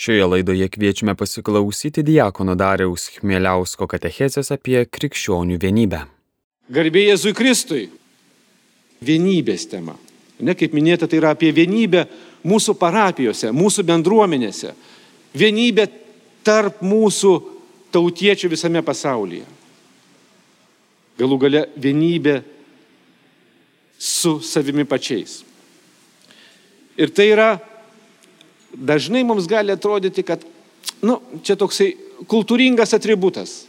Šioje laidoje kviečiame pasiklausyti Diakono Dariaus Chmieliausko katechezės apie krikščionių vienybę. Garbė Jėzui Kristui. Vienybės tema. Ne kaip minėta, tai yra apie vienybę mūsų parapijose, mūsų bendruomenėse. Vienybė tarp mūsų tautiečių visame pasaulyje. Galų gale vienybė su savimi pačiais. Ir tai yra, dažnai mums gali atrodyti, kad, nu, čia toksai kultūringas atributas,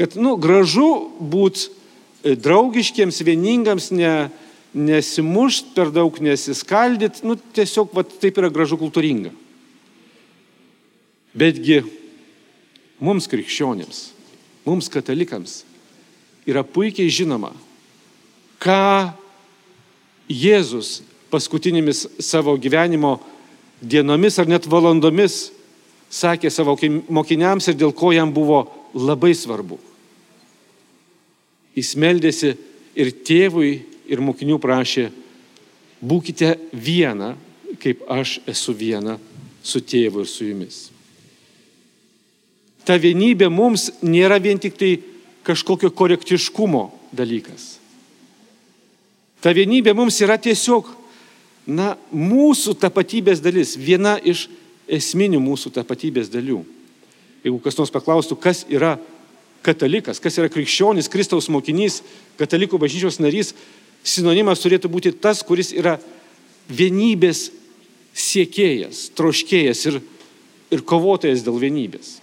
kad, nu, gražu būti draugiškiems, vieningams, ne, nesimušt per daug, nesiskaldyt, nu, tiesiog va, taip yra gražu kultūringa. Betgi mums krikščionėms, mums katalikams yra puikiai žinoma, ką Jėzus paskutinėmis savo gyvenimo dienomis ar net valandomis sakė savo mokiniams ir dėl ko jam buvo labai svarbu. Jis meldėsi ir tėvui, ir mokinių prašė, būkite viena, kaip aš esu viena su tėvu ir su jumis. Ta vienybė mums nėra vien tik tai kažkokio korektiškumo dalykas. Ta vienybė mums yra tiesiog, na, mūsų tapatybės dalis, viena iš esminių mūsų tapatybės dalių. Jeigu kas nors paklaustų, kas yra katalikas, kas yra krikščionis, Kristaus mokinys, katalikų bažnyčios narys, sinonimas turėtų būti tas, kuris yra vienybės siekėjas, troškėjas ir, ir kovotojas dėl vienybės.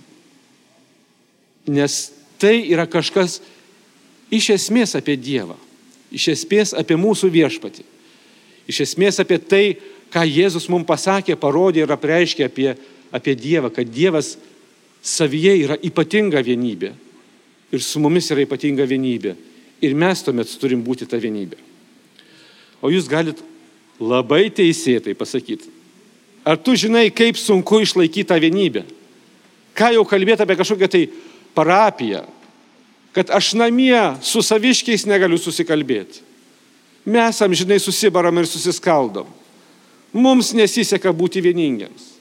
Nes tai yra kažkas iš esmės apie Dievą. Iš esmės apie mūsų viešpatį. Iš esmės apie tai, ką Jėzus mums pasakė, parodė ir apreiškė apie, apie Dievą, kad Dievas savyje yra ypatinga vienybė. Ir su mumis yra ypatinga vienybė. Ir mes tuomet turim būti ta vienybė. O jūs galit labai teisėtai pasakyti. Ar tu žinai, kaip sunku išlaikyti tą vienybę? Ką jau kalbėti apie kažkokią tai parapiją, kad aš namie su saviškiais negaliu susikalbėti. Mes amžinai susibaram ir susiskaldom. Mums nesiseka būti vieningiams.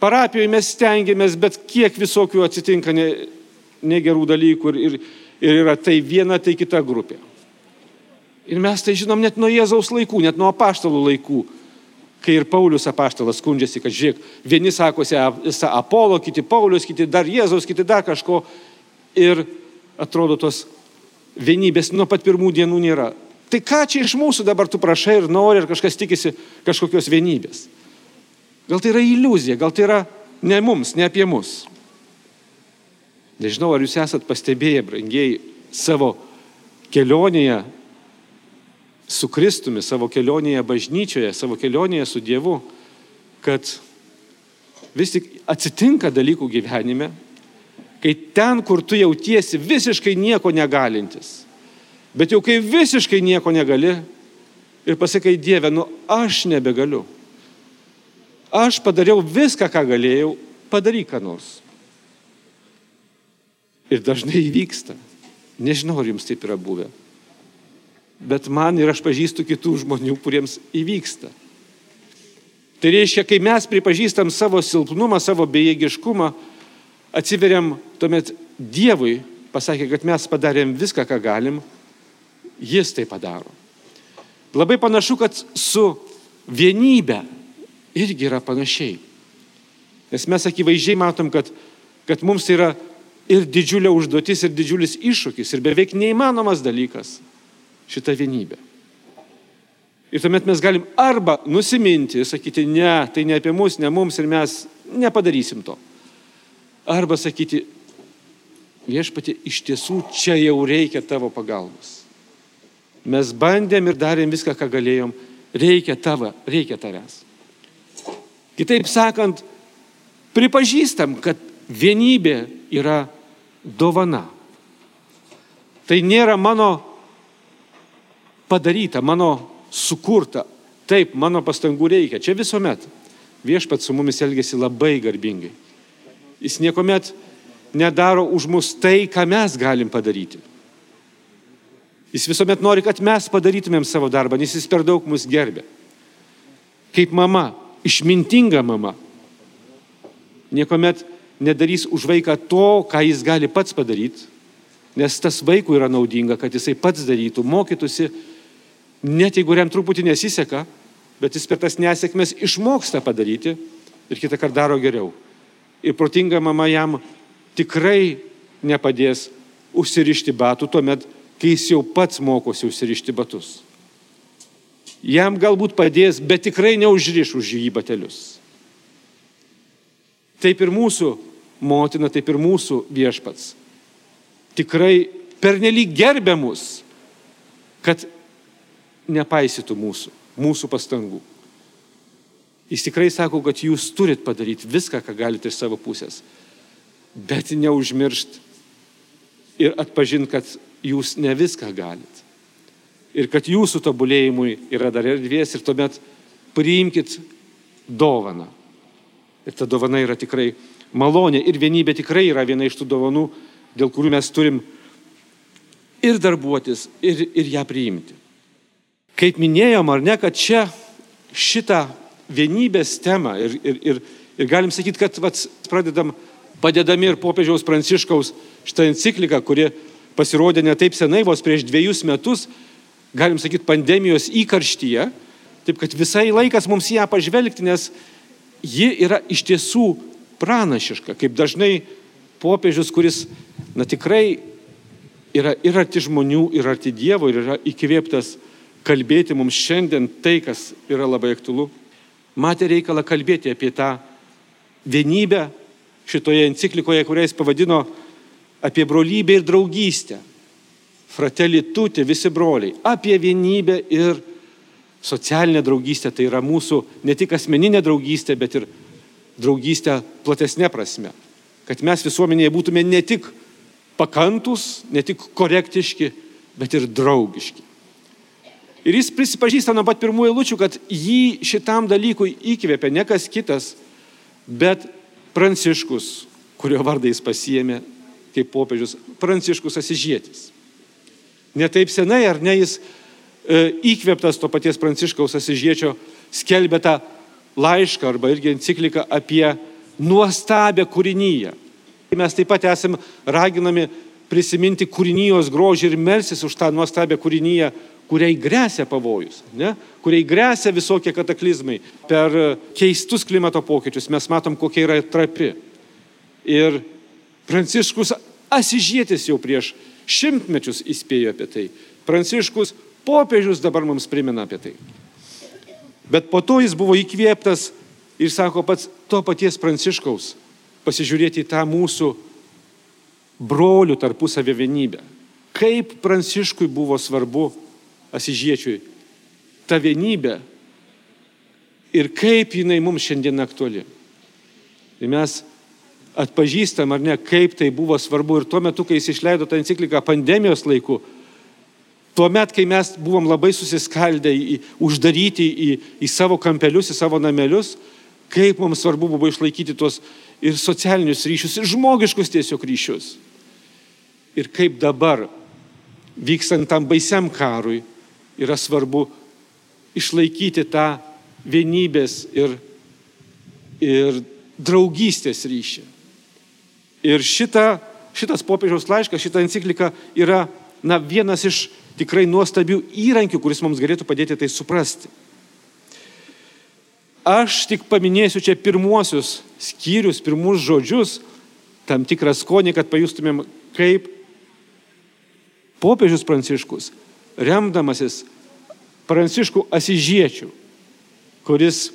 Parapijoje mes stengiamės, bet kiek visokių atsitinka ne, negerų dalykų ir, ir, ir yra tai viena, tai kita grupė. Ir mes tai žinom net nuo Jėzaus laikų, net nuo apaštalų laikų, kai ir Paulius apaštalas skundžiasi, kad žiūrėk, vieni sakosi Apolo, kiti Paulius, kiti dar Jėzaus, kiti dar kažko, ir atrodo tos vienybės nuo pat pirmų dienų nėra. Tai ką čia iš mūsų dabar tu prašai ir nori, ir kažkas tikisi kažkokios vienybės? Gal tai yra iliuzija, gal tai yra ne mums, ne apie mus. Nežinau, ar jūs esat pastebėję, brangiai, savo kelionėje su Kristumi, savo kelionėje bažnyčioje, savo kelionėje su Dievu, kad vis tik atsitinka dalykų gyvenime, kai ten, kur tu jautiesi visiškai nieko negalintis, bet jau kai visiškai nieko negali ir pasakai Dieve, nu aš nebegaliu. Aš padariau viską, ką galėjau, padaryk ką nors. Ir dažnai įvyksta. Nežinau, ar jums taip yra buvę. Bet man ir aš pažįstu kitų žmonių, kuriems įvyksta. Tai reiškia, kai mes pripažįstam savo silpnumą, savo bejėgiškumą, atsiveriam tuomet Dievui, pasakė, kad mes padarėm viską, ką galim, jis tai padaro. Labai panašu, kad su vienybė irgi yra panašiai. Nes mes akivaizdžiai matom, kad, kad mums yra ir didžiulė užduotis, ir didžiulis iššūkis, ir beveik neįmanomas dalykas šita vienybė. Ir tuomet mes galim arba nusiminti sakyti, ne, tai ne apie mus, ne mums ir mes nepadarysim to. Arba sakyti, viešpatė, iš tiesų čia jau reikia tavo pagalbos. Mes bandėm ir darėm viską, ką galėjom. Reikia tavo, reikia tavęs. Kitaip sakant, pripažįstam, kad vienybė yra dovana. Tai nėra mano padaryta, mano sukurta. Taip, mano pastangų reikia. Čia visuomet. Viešpat su mumis elgesi labai garbingai. Jis niekuomet nedaro už mus tai, ką mes galim padaryti. Jis visuomet nori, kad mes padarytumėm savo darbą, nes jis per daug mus gerbė. Kaip mama, išmintinga mama, niekuomet nedarys už vaiką to, ką jis gali pats padaryti, nes tas vaikui yra naudinga, kad jisai pats darytų, mokytųsi, net jeigu jam truputį nesiseka, bet jis per tas nesėkmės išmoksta padaryti ir kitą kartą daro geriau. Ir protinga mama jam tikrai nepadės užsirišti batų tuomet, kai jis jau pats mokosi užsirišti batus. Jam galbūt padės, bet tikrai neužriš už jį batelius. Taip ir mūsų motina, taip ir mūsų viešpats. Tikrai pernelyg gerbė mus, kad nepaisytų mūsų, mūsų pastangų. Jis tikrai sako, kad jūs turit padaryti viską, ką galite iš savo pusės, bet neužmiršt ir atpažinti, kad jūs ne viską galit. Ir kad jūsų tobulėjimui yra dar erdvės ir tuomet priimkite dovaną. Ir ta dovana yra tikrai malonė ir vienybė tikrai yra viena iš tų dovanų, dėl kurių mes turim ir darbuotis, ir, ir ją priimti. Kaip minėjom, ar ne, kad čia šitą vienybės temą ir, ir, ir, ir galim sakyti, kad vats, pradedam padedami ir popiežiaus pranciškaus šitą encikliką, kuri pasirodė ne taip senai, vos prieš dviejus metus, galim sakyti, pandemijos įkarštyje, taip kad visai laikas mums ją pažvelgti, nes ji yra iš tiesų pranašiška, kaip dažnai popiežius, kuris, na tikrai yra ir arti žmonių, ir arti Dievo, ir yra įkvėptas kalbėti mums šiandien tai, kas yra labai aktualu, matė reikalą kalbėti apie tą vienybę šitoje enciklikoje, kurią jis pavadino apie brolybę ir draugystę. Fratelli tuti, visi broliai. Apie vienybę ir socialinę draugystę. Tai yra mūsų ne tik asmeninė draugystė, bet ir draugystę platesnė prasme. Kad mes visuomenėje būtume ne tik pakantus, ne tik korektiški, bet ir draugiški. Ir jis prisipažįsta nuo pat pirmųjų eilučių, kad jį šitam dalykui įkvėpė ne kas kitas, bet Pranciškus, kurio vardą jis pasiemė kaip popiežius, Pranciškus Asižėtis. Netaip senai, ar ne, jis e, įkvėptas to paties Pranciškaus Asižėčio skelbė tą laišką arba irgi encikliką apie nuostabę kūrinyje. Mes taip pat esame raginami prisiminti kūrinijos grožį ir melsis už tą nuostabę kūrinyje, kuriai grėsia pavojus, ne? kuriai grėsia visokie kataklizmai. Per keistus klimato pokyčius mes matom, kokia yra trapi. Ir Pranciškus Asižėtis jau prieš šimtmečius įspėjo apie tai. Pranciškus popiežius dabar mums primena apie tai. Bet po to jis buvo įkvėptas ir sako pats to paties Pranciškaus pasižiūrėti į tą mūsų brolių tarpusavę vienybę. Kaip Pranciškui buvo svarbu asižiečiui ta vienybė ir kaip jinai mums šiandien aktuali. Ir mes atpažįstam ar ne, kaip tai buvo svarbu ir tuo metu, kai jis išleido tą encikliką pandemijos laiku, tuo metu, kai mes buvom labai susiskaldę, į, uždaryti į, į savo kampelius, į savo namelius, kaip mums svarbu buvo išlaikyti tuos ir socialinius ryšius, ir žmogiškus tiesiog ryšius. Ir kaip dabar, vykstant tam baisiam karui, yra svarbu išlaikyti tą vienybės ir, ir draugystės ryšį. Ir šita, šitas popiežiaus laiškas, šita enciklika yra na, vienas iš tikrai nuostabių įrankių, kuris mums galėtų padėti tai suprasti. Aš tik paminėsiu čia pirmuosius skyrius, pirmus žodžius, tam tikrą skonį, kad pajustumėm, kaip popiežius pranciškus remdamasis Pranciškų Asižiečių, kuris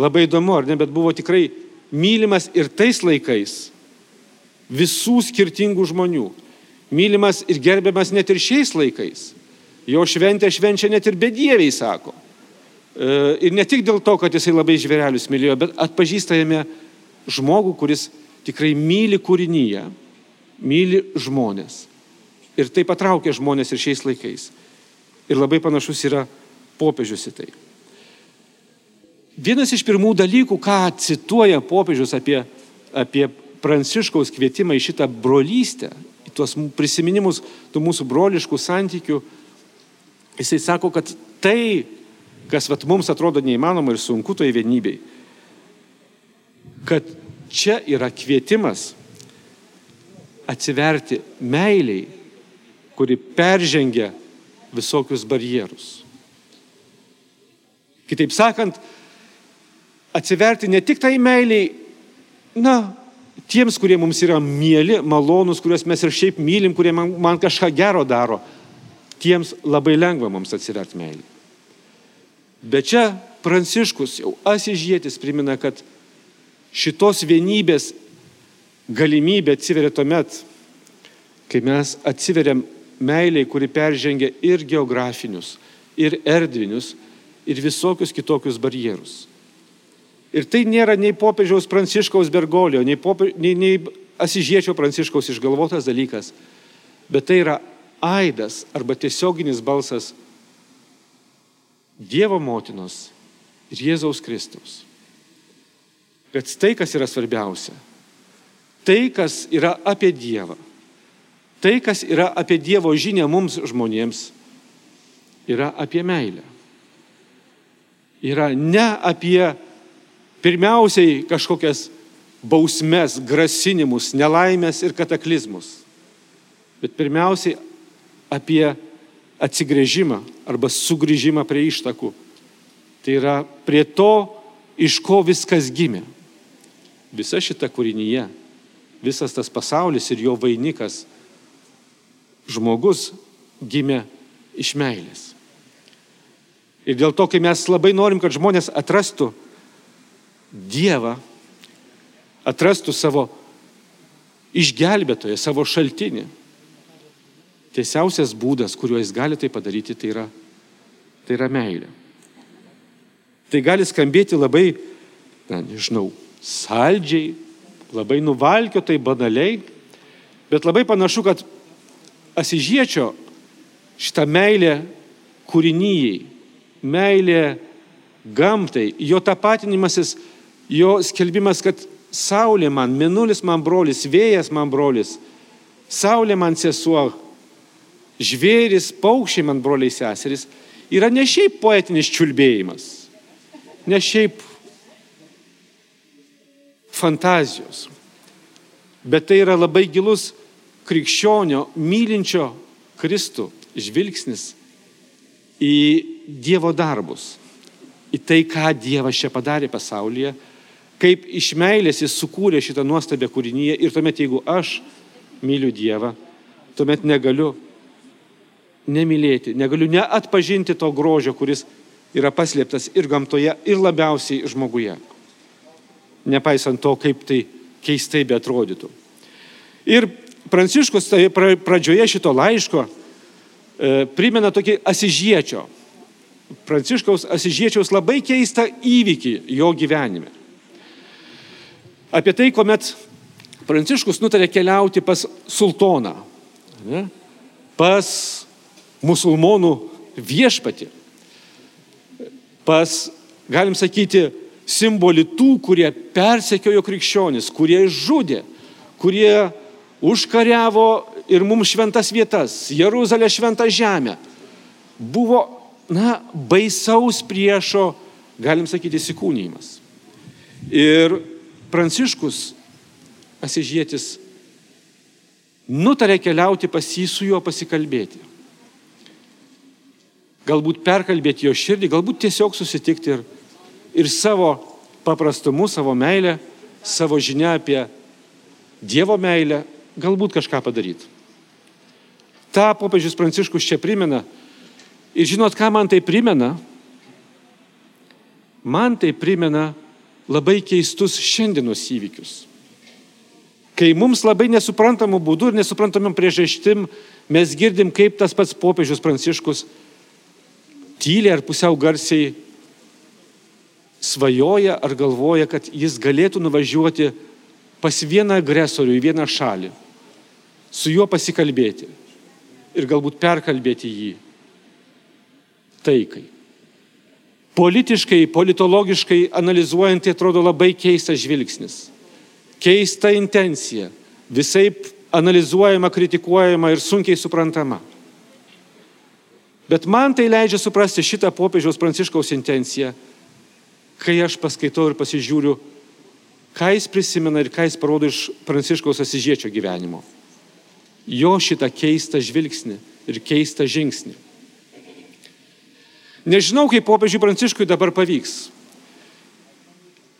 labai įdomu, ar ne, bet buvo tikrai mylimas ir tais laikais visų skirtingų žmonių. Mylimas ir gerbiamas net ir šiais laikais. Jo šventė švenčia net ir bedieviai, sako. E, ir ne tik dėl to, kad jisai labai žvėrelius mylėjo, bet atpažįsta jame žmogų, kuris tikrai myli kūrinyje, myli žmonės. Ir tai patraukia žmonės ir šiais laikais. Ir labai panašus yra popiežius į tai. Vienas iš pirmų dalykų, ką cituoja popiežius apie, apie Pranciškaus kvietimą į šitą brolystę, į tuos prisiminimus tų mūsų broliškų santykių, jisai sako, kad tai, kas vat, mums atrodo neįmanoma ir sunku toje vienybei, kad čia yra kvietimas atsiverti meiliai, kuri peržengia visokius barjerus. Kitaip sakant, atsiverti ne tik tai meiliai, na, tiems, kurie mums yra mėly, malonus, kuriuos mes ir šiaip mylim, kurie man, man kažką gero daro, tiems labai lengva mums atsiverti meilį. Bet čia Pranciškus jau asižėtis primena, kad šitos vienybės galimybė atsiveria tuomet, kai mes atsiveriam meiliai, kuri peržengia ir geografinius, ir erdvinius, ir visokius kitokius barjerus. Ir tai nėra nei popiežiaus Pranciškaus Bergolio, nei, popie, nei, nei Asižiečio Pranciškaus išgalvotas dalykas, bet tai yra aidas arba tiesioginis balsas Dievo motinos ir Jėzaus Kristaus. Bet tai, kas yra svarbiausia, tai, kas yra apie Dievą, tai, kas yra apie Dievo žinę mums žmonėms, yra apie meilę. Yra ne apie pirmiausiai kažkokias bausmes, grasinimus, nelaimės ir kataklizmus, bet pirmiausiai apie atsigrėžimą arba sugrįžimą prie ištakų. Tai yra prie to, iš ko viskas gimė. Visa šita kūrinyje, visas tas pasaulis ir jo vainikas, žmogus gimė iš meilės. Ir dėl to, kai mes labai norim, kad žmonės atrastų Dievą, atrastų savo išgelbėtoją, savo šaltinį. Tiesiausias būdas, kuriuo jis gali tai padaryti, tai yra, tai yra meilė. Tai gali skambėti labai, na, nežinau, saldžiai, labai nuvalkiotai, banaliai, bet labai panašu, kad asižiečio šitą meilę kūrinyjei, meilė gamtai, jo tapatinimasis jo skelbimas, kad Saulė man, Minulis man brolis, vėjas man brolis, Saulė man sesuo, žvėris, paukščiai man broliai seserys, yra ne šiaip poetinis čiulbėjimas, ne šiaip fantazijos, bet tai yra labai gilus krikščionio, mylinčio Kristų žvilgsnis į Dievo darbus, į tai, ką Dievas čia padarė pasaulyje kaip iš meilės jis sukūrė šitą nuostabią kūrinyje ir tuomet jeigu aš myliu Dievą, tuomet negaliu nemylėti, negaliu neatpažinti to grožio, kuris yra paslėptas ir gamtoje, ir labiausiai žmoguje. Nepaisant to, kaip tai keistai betrodytų. Ir Pranciškus tai pradžioje šito laiško e, primena tokį asižiečio, Pranciškaus asižiečiaus labai keistą įvykį jo gyvenime. Apie tai, kuomet Pranciškus nutarė keliauti pas sultoną, ne, pas musulmonų viešpatį, pas, galim sakyti, simbolį tų, kurie persekiojo krikščionis, kurie žudė, kurie užkariavo ir mums šventas vietas, Jeruzalė šventą žemę. Buvo, na, baisaus priešo, galim sakyti, įsikūnymas. Ir Pranciškus Asižėtis nutarė keliauti pas jį su juo pasikalbėti. Galbūt perkalbėti jo širdį, galbūt tiesiog susitikti ir, ir savo paprastumu, savo meilę, savo žinia apie Dievo meilę, galbūt kažką padaryti. Ta popiežius Pranciškus čia primena. Ir žinot, ką man tai primena? Man tai primena labai keistus šiandienos įvykius. Kai mums labai nesuprantamų būdų ir nesuprantamam priežastim mes girdim, kaip tas pats popiežius Pranciškus tyliai ar pusiau garsiai svajoja ar galvoja, kad jis galėtų nuvažiuoti pas vieną agresorių į vieną šalį, su juo pasikalbėti ir galbūt perkalbėti jį taikai politiškai, politologiškai analizuojant, tai atrodo labai keistas žvilgsnis. Keista intencija. Visai analizuojama, kritikuojama ir sunkiai suprantama. Bet man tai leidžia suprasti šitą popiežiaus pranciškaus intenciją, kai aš paskaitau ir pasižiūriu, ką jis prisimena ir ką jis parodo iš Pranciškaus Asižiečio gyvenimo. Jo šitą keistą žvilgsnį ir keistą žingsnį. Nežinau, kaip popiežiui Pranciškui dabar pavyks.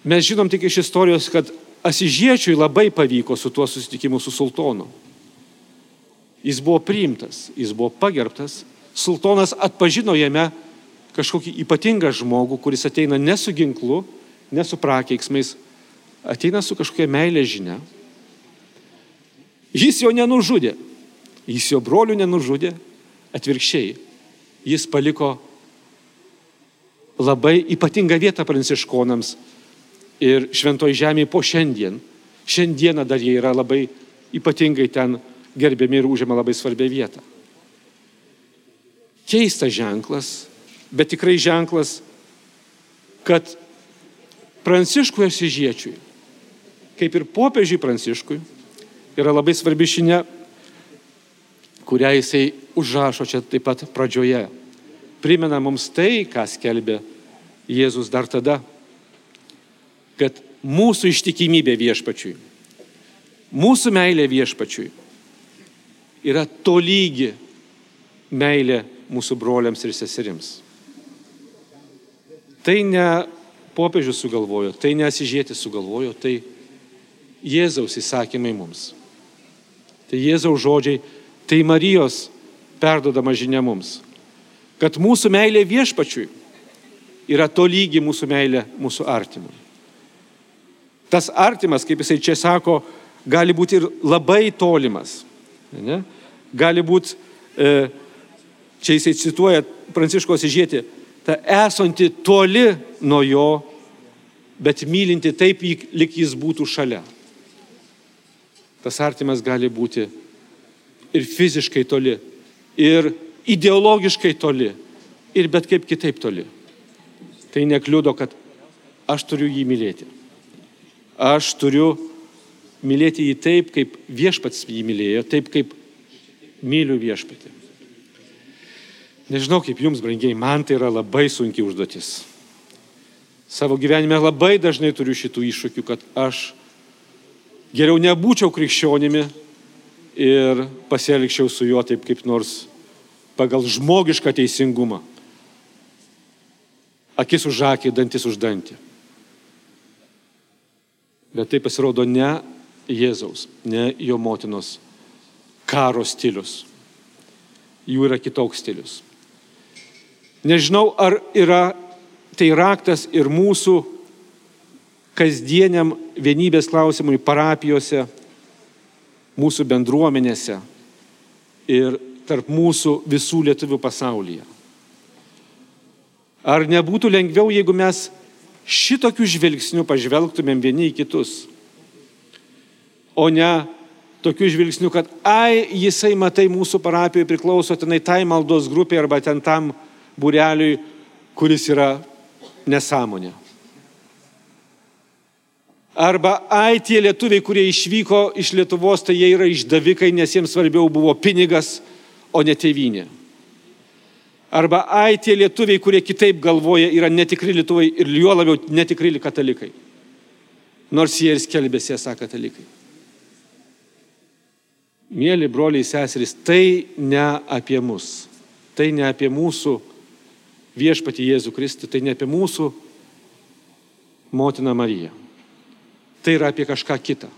Mes žinom tik iš istorijos, kad Asižiečiui labai pavyko su tuo susitikimu su sultonu. Jis buvo priimtas, jis buvo pagerbtas, sultonas atpažino jame kažkokį ypatingą žmogų, kuris ateina ne su ginklu, ne su prakeiksmais, ateina su kažkokia meilė žinia. Jis jo nenužudė, jis jo brolių nenužudė, atvirkščiai, jis paliko labai ypatingą vietą pranciškonams ir šventoji žemėje po šiandien. Šiandieną dar jie yra labai ypatingai ten gerbiami ir užima labai svarbią vietą. Keistas ženklas, bet tikrai ženklas, kad Pranciškui Asižiečiui, kaip ir popiežiui Pranciškui, yra labai svarbi žinia, kurią jisai užrašo čia taip pat pradžioje. Primena mums tai, ką skelbė Jėzus dar tada, kad mūsų ištikimybė viešpačiui, mūsų meilė viešpačiui yra tolygi meilė mūsų broliams ir seserims. Tai ne popiežius sugalvojo, tai nesižėtis sugalvojo, tai Jėzaus įsakymai mums. Tai Jėzaus žodžiai, tai Marijos perdodama žinia mums, kad mūsų meilė viešpačiui yra tolygi mūsų meilė mūsų artimui. Tas artimas, kaip jisai čia sako, gali būti ir labai tolimas. Ne? Gali būti, e, čia jisai cituoja Pranciškos įžėti, ta esanti toli nuo jo, bet mylinti taip, lik jis būtų šalia. Tas artimas gali būti ir fiziškai toli, ir ideologiškai toli, ir bet kaip kitaip toli. Tai nekliudo, kad aš turiu jį mylėti. Aš turiu mylėti jį taip, kaip viešpats jį mylėjo, taip kaip myliu viešpatį. Nežinau, kaip jums, brangiai, man tai yra labai sunki užduotis. Savo gyvenime labai dažnai turiu šitų iššūkių, kad aš geriau nebūčiau krikščionimi ir pasielgčiau su juo taip kaip nors pagal žmogišką teisingumą. Akis už akį, dantis už dantį. Bet tai pasirodo ne Jėzaus, ne jo motinos karo stilius. Jų yra kitoks stilius. Nežinau, ar yra tai raktas ir mūsų kasdieniam vienybės klausimui parapijose, mūsų bendruomenėse ir tarp mūsų visų lietuvių pasaulyje. Ar nebūtų lengviau, jeigu mes šitokių žvilgsnių pažvelgtumėm vieni į kitus, o ne tokių žvilgsnių, kad, ai, jisai, matai, mūsų parapijoje priklauso tenai tai maldos grupiai arba ten tam bureliui, kuris yra nesąmonė. Arba, ai, tie lietuviai, kurie išvyko iš Lietuvos, tai jie yra išdavikai, nes jiems svarbiau buvo pinigas, o ne tėvynė. Arba, ai, tie lietuviai, kurie kitaip galvoja, yra netikri lietuvai ir juo labiau netikri katalikai. Nors jie ir skelbėsi esą katalikai. Mėly broliai seserys, tai ne apie mus. Tai ne apie mūsų viešpatį Jėzų Kristų, tai ne apie mūsų motiną Mariją tai yra apie kažką kitą.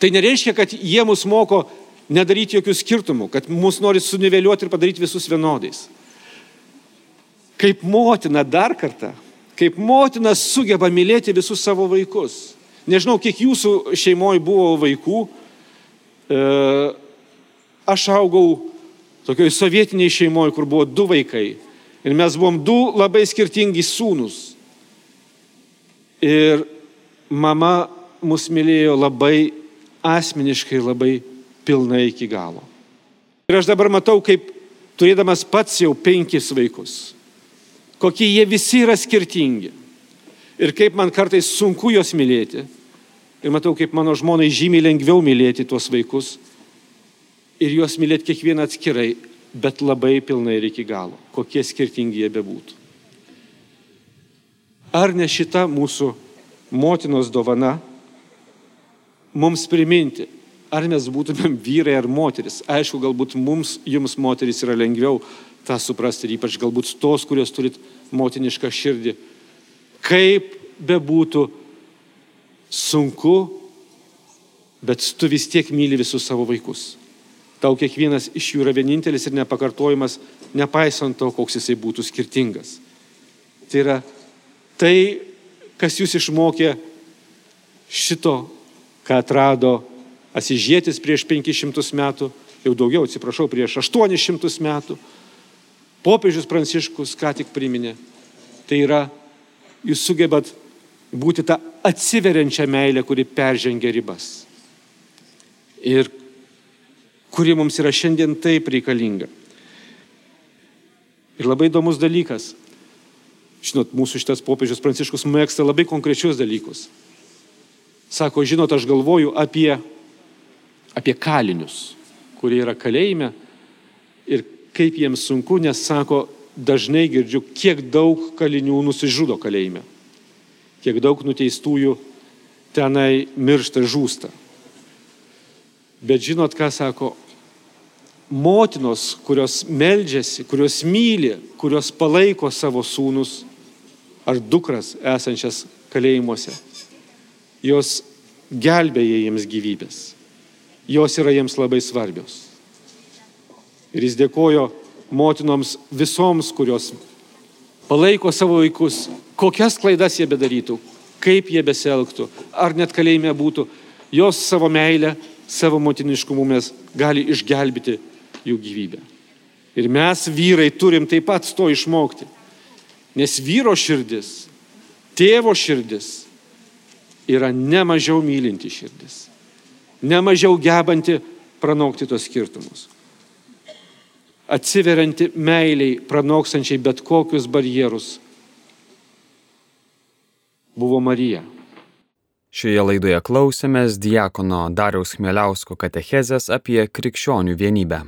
Tai nereiškia, kad jie mus moko nedaryti jokių skirtumų, kad mus nori suniveliuoti ir padaryti visus vienodais. Kaip motina dar kartą, kaip motina sugeba mylėti visus savo vaikus. Nežinau, kiek jūsų šeimoje buvo vaikų. E, aš augau tokioj sovietiniai šeimoje, kur buvo du vaikai. Ir mes buvom du labai skirtingi sūnus. Ir mama mus mylėjo labai asmeniškai, labai pilnai iki galo. Ir aš dabar matau, kaip turėdamas pats jau penkis vaikus, kokie jie visi yra skirtingi. Ir kaip man kartais sunku juos mylėti. Ir matau, kaip mano žmonai žymiai lengviau mylėti tuos vaikus. Ir juos mylėti kiekvieną atskirai, bet labai pilnai ir iki galo, kokie skirtingi jie bebūtų. Ar ne šita mūsų motinos dovana mums priminti, ar mes būtumėm vyrai ar moteris. Aišku, galbūt mums, jums moteris yra lengviau tą suprasti ir ypač galbūt tos, kurios turit motinišką širdį. Kaip bebūtų sunku, bet tu vis tiek myli visus savo vaikus. Tau kiekvienas iš jų yra vienintelis ir nepakartojimas, nepaisant to, koks jisai būtų skirtingas. Tai yra tai, kas jūs išmokė šito, ką atrado Asižėtis prieš 500 metų, jau daugiau, atsiprašau, prieš 800 metų, popiežius Pranciškus ką tik priminė. Tai yra, jūs sugebat būti tą atsiveriančią meilę, kuri peržengia ribas. Ir kuri mums yra šiandien taip reikalinga. Ir labai įdomus dalykas. Žinot, mūsų šitas popiežius Pranciškus mėgsta labai konkrečius dalykus. Sako, žinot, aš galvoju apie, apie kalinius, kurie yra kalėjime ir kaip jiems sunku, nes sako, dažnai girdžiu, kiek daug kalinių nusižudo kalėjime, kiek daug nuteistųjų tenai miršta, žūsta. Bet žinot, ką sako, motinos, kurios meldžiasi, kurios myli, kurios palaiko savo sūnus ar dukras esančias kalėjimuose jos gelbėja jiems gyvybės. Jos yra jiems labai svarbios. Ir jis dėkojo motinoms visoms, kurios palaiko savo vaikus, kokias klaidas jie bedarytų, kaip jie beselgtų, ar net kalėjime būtų, jos savo meilę, savo motiniškumu mes gali išgelbėti jų gyvybę. Ir mes vyrai turim taip pat to išmokti. Nes vyro širdis, tėvo širdis yra ne mažiau mylinti širdis, ne mažiau gebanti pranokti tos skirtumus. Atsiverianti meiliai, pranoksančiai bet kokius barjerus buvo Marija. Šioje laidoje klausėmės Diekono Dariaus Chmeliausko katechezės apie krikščionių vienybę.